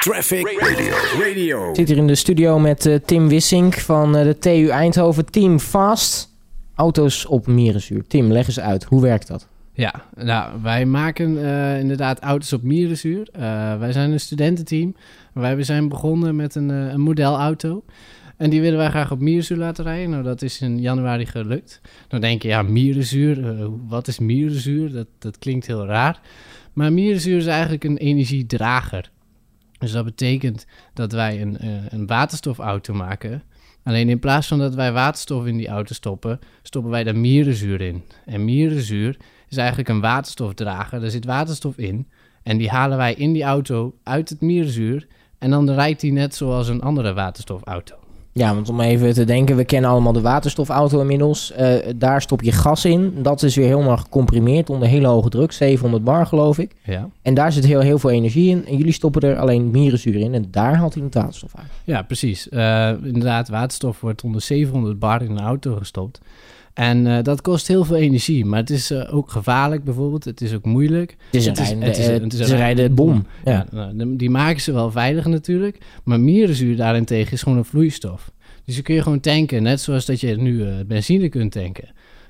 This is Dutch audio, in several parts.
Traffic Radio. Radio. Ik zit hier in de studio met eh, Tim Wissink van eh, de TU Eindhoven. Team Fast. Auto's op mierenzuur. Tim, leg eens uit. Hoe werkt dat? Ja, nou, wij maken eh, inderdaad auto's op mierenzuur. Eh, wij zijn een studententeam. Wij zijn begonnen met een, eh, een modelauto. En die willen wij graag op mierenzuur laten rijden. Nou, dat is in januari gelukt. Dan denk je, ja, mierenzuur, wat is mierenzuur? Dat, dat klinkt heel raar. Maar mierenzuur is eigenlijk een energiedrager. Dus dat betekent dat wij een, eh, een waterstofauto maken. Alleen in plaats van dat wij waterstof in die auto stoppen, stoppen wij daar mierenzuur in. En mierenzuur is eigenlijk een waterstofdrager. Er zit waterstof in. En die halen wij in die auto uit het mierenzuur. En dan rijdt die net zoals een andere waterstofauto. Ja, want om even te denken, we kennen allemaal de waterstofauto inmiddels. Eh, daar stop je gas in. Dat is weer helemaal gecomprimeerd onder hele hoge druk, 700 bar geloof ik. Ja, En daar zit heel, heel veel energie in. En jullie stoppen er alleen mierenzuur in. En daar haalt hij het waterstof uit. ja precies. Eh, inderdaad, waterstof wordt onder 700 bar in een auto gestopt. En eh, dat kost heel veel energie. Maar het is eh, ook gevaarlijk bijvoorbeeld. Het is ook moeilijk. Het is een Het is- rijdende, het is- eh, het is het een rijdende bom. Ja. Ja, nou, die maken ze wel veilig natuurlijk. Maar mierenzuur daarentegen is gewoon een vloeistof. Dus je kun je gewoon tanken, net zoals dat je nu benzine kunt tanken.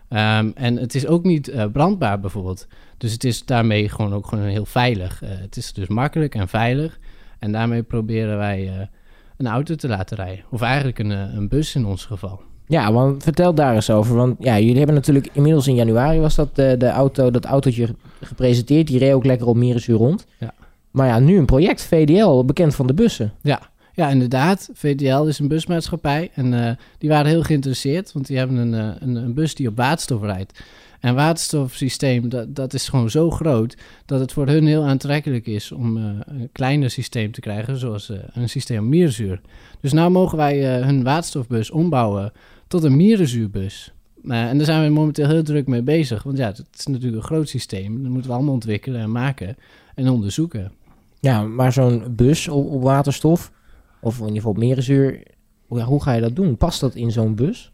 Ehm, en het is ook niet brandbaar bijvoorbeeld. Dus het is daarmee gewoon ook gewoon heel veilig. Het is dus makkelijk en veilig. En daarmee proberen wij een auto te laten rijden. Of eigenlijk een, een bus in ons geval. Ja, want vertel daar eens over. Want ja, jullie hebben natuurlijk inmiddels in januari was dat eh, de auto, dat autootje gepresenteerd. Die reed ook lekker op Mierenzuur rond. Ja. Maar ja, nu een project, VDL, bekend van de bussen. Ja, ja inderdaad. VDL is een busmaatschappij. En eh, die waren heel geïnteresseerd, want die hebben een, eh, een, een bus die op waterstof rijdt. En waterstofsysteem, dat, dat is gewoon zo groot dat het voor hun heel aantrekkelijk is om een kleiner systeem te krijgen, zoals een systeem mierenzuur. Dus nu mogen wij hun waterstofbus ombouwen tot een mierenzuurbus. Eh, en daar zijn we momenteel heel druk mee bezig. Want ja, het is natuurlijk een groot systeem. Dat moeten we allemaal ontwikkelen en maken en onderzoeken. Ja, maar zo'n bus op, op waterstof, of in ieder geval op Mierenzuur, hoe, hoe ga je dat doen? Past dat in zo'n bus?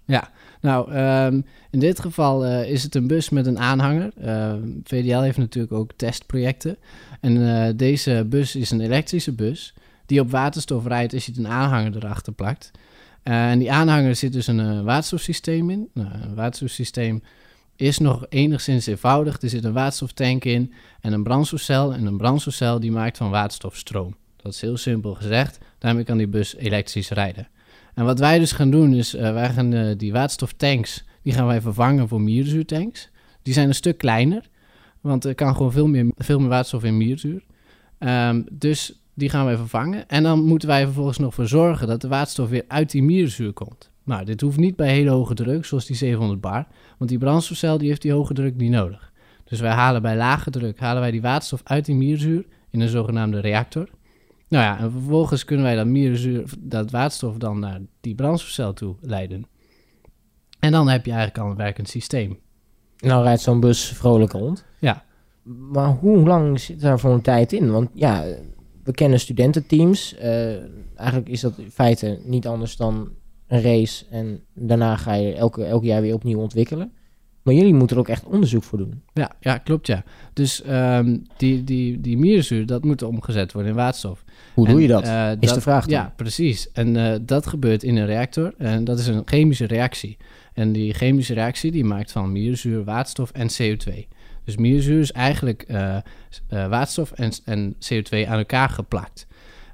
Nou, ehm, in dit geval eh, is het een bus met een aanhanger. Ehm, VDL heeft natuurlijk ook testprojecten. En eh, deze bus is een elektrische bus die op waterstof rijdt als je een aanhanger erachter plakt. Eh, en die aanhanger zit dus een eh, waterstofsysteem in. Nou, een waterstofsysteem is nog enigszins eenvoudig. Er zit een waterstoftank in en een brandstofcel. En een brandstofcel die maakt van waterstof stroom. Dat is heel simpel gezegd. Daarmee kan die bus elektrisch rijden. En wat wij dus gaan doen is, eh, wij gaan die waterstoftanks, die gaan wij vervangen voor mierzuurtanks. Die zijn een stuk kleiner, want er kan gewoon veel meer, veel meer waterstof in mierzuur. Ehm, dus die gaan wij vervangen. En dan moeten wij vervolgens nog voor zorgen dat de waterstof weer uit die mierzuur komt. Nou, dit hoeft niet bij hele hoge druk, zoals die 700 bar. Want die brandstofcel die heeft die hoge druk niet nodig. Dus wij halen bij lage druk halen wij die waterstof uit die mierzuur in een zogenaamde reactor. Nou ja, en vervolgens kunnen wij dat mierzuur, dat waterstof dan naar die brandstofcel toe leiden. En dan heb je eigenlijk al een werkend systeem. Nou rijdt zo'n bus vrolijk rond. Ja. Maar hoe lang zit daar voor een tijd in? Want ja, we kennen studententeams. Eh, eigenlijk is dat in feite niet anders dan een race. En daarna ga je elke, elk jaar weer opnieuw ontwikkelen. Maar jullie moeten er ook echt onderzoek voor doen. Ja, ja klopt ja. Dus ehm, die, die, die mierzuur, dat moet omgezet worden in waterstof. Hoe doe je dat? eh, is de vraag dan. Ja, precies. En eh, dat gebeurt in een reactor. En dat is een chemische reactie. En die chemische reactie die maakt van mierzuur, waterstof en CO2. Dus mierzuur is eigenlijk eh, eh, waterstof en, en CO2 aan elkaar geplakt.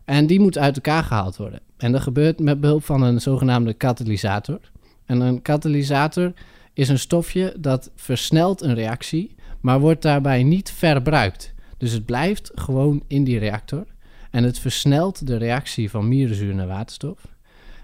En die moet uit elkaar gehaald worden. En dat gebeurt met behulp van een zogenaamde katalysator. En een katalysator is een stofje dat versnelt een reactie, maar wordt daarbij niet verbruikt. Dus het blijft gewoon in die reactor. En het versnelt de reactie van mierenzuur naar waterstof.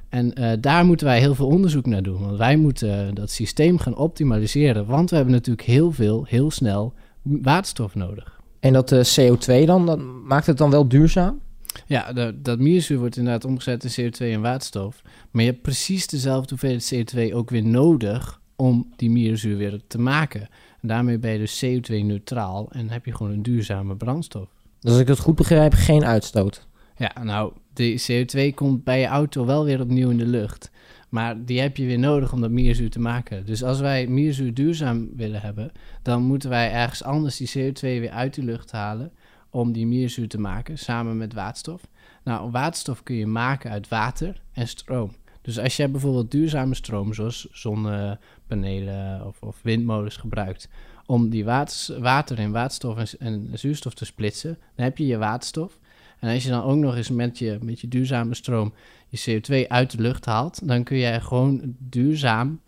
En eh, daar moeten wij heel veel onderzoek naar doen. Want wij moeten eh, dat systeem gaan optimaliseren. Want we hebben natuurlijk heel veel, heel snel waterstof nodig. En dat eh, CO2 dan, dat maakt het dan wel duurzaam? Ja, de- dat mierzuur wordt inderdaad omgezet in CO2 en waterstof. Maar je hebt precies dezelfde hoeveelheid CO2 ook weer nodig om die mierzuur weer te maken. En daarmee ben je dus CO2-neutraal en heb je gewoon een duurzame brandstof. Dus als ik het goed begrijp, geen uitstoot. Ja, nou, die CO2 komt bij je auto wel weer opnieuw in de lucht. Maar die heb je weer nodig om dat mierzuur te maken. Dus als wij mierzuur duurzaam willen hebben, dan moeten wij ergens anders die CO2 weer uit de lucht halen. om die mierzuur te maken samen met waterstof. Nou, waterstof kun je maken uit water en stroom. Dus als jij bijvoorbeeld duurzame stroom, zoals zonnepanelen of, of windmolens gebruikt, om die water, water in waterstof en, zuurstof te splitsen, dan heb je je waterstof. En als je dan ook nog eens met je, met je duurzame stroom je CO2 uit de lucht haalt, dan kun jij gewoon duurzaam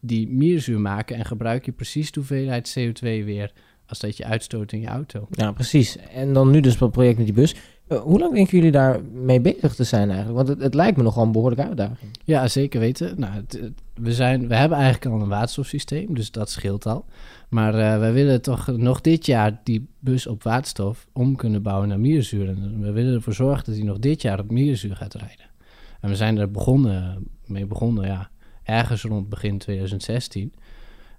die mierzuur maken en gebruik je precies de hoeveelheid CO2 weer als dat je uitstoot in je auto. Ja, precies. En dan nu dus het project met die bus. Eh, hoe lang denken jullie daar mee bezig te zijn eigenlijk? Want het, het lijkt me nogal een behoorlijke uitdaging. Ja, zeker weten. Nou, we, zijn, we hebben eigenlijk al een waterstofsysteem, dus dat scheelt al. Maar uh, wij willen toch nog dit jaar die bus op waterstof om kunnen bouwen naar mierzuur. En we willen ervoor zorgen dat hij nog dit jaar op mierzuur gaat rijden. En we zijn er begonnen, mee begonnen, ja, ergens rond begin 2016.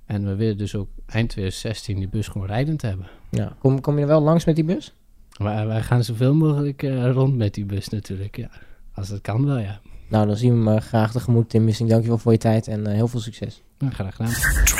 En we willen dus ook eind 2016 die bus gewoon rijdend hebben. Ja. Kom, kom je wel langs met die bus? Maar wij gaan zoveel mogelijk uh, rond met die bus natuurlijk, ja. Als dat kan wel, ja. Nou, dan zien we hem uh, graag tegemoet, Tim Missing. Dankjewel voor je tijd en uh, heel veel succes. Ja, graag gedaan.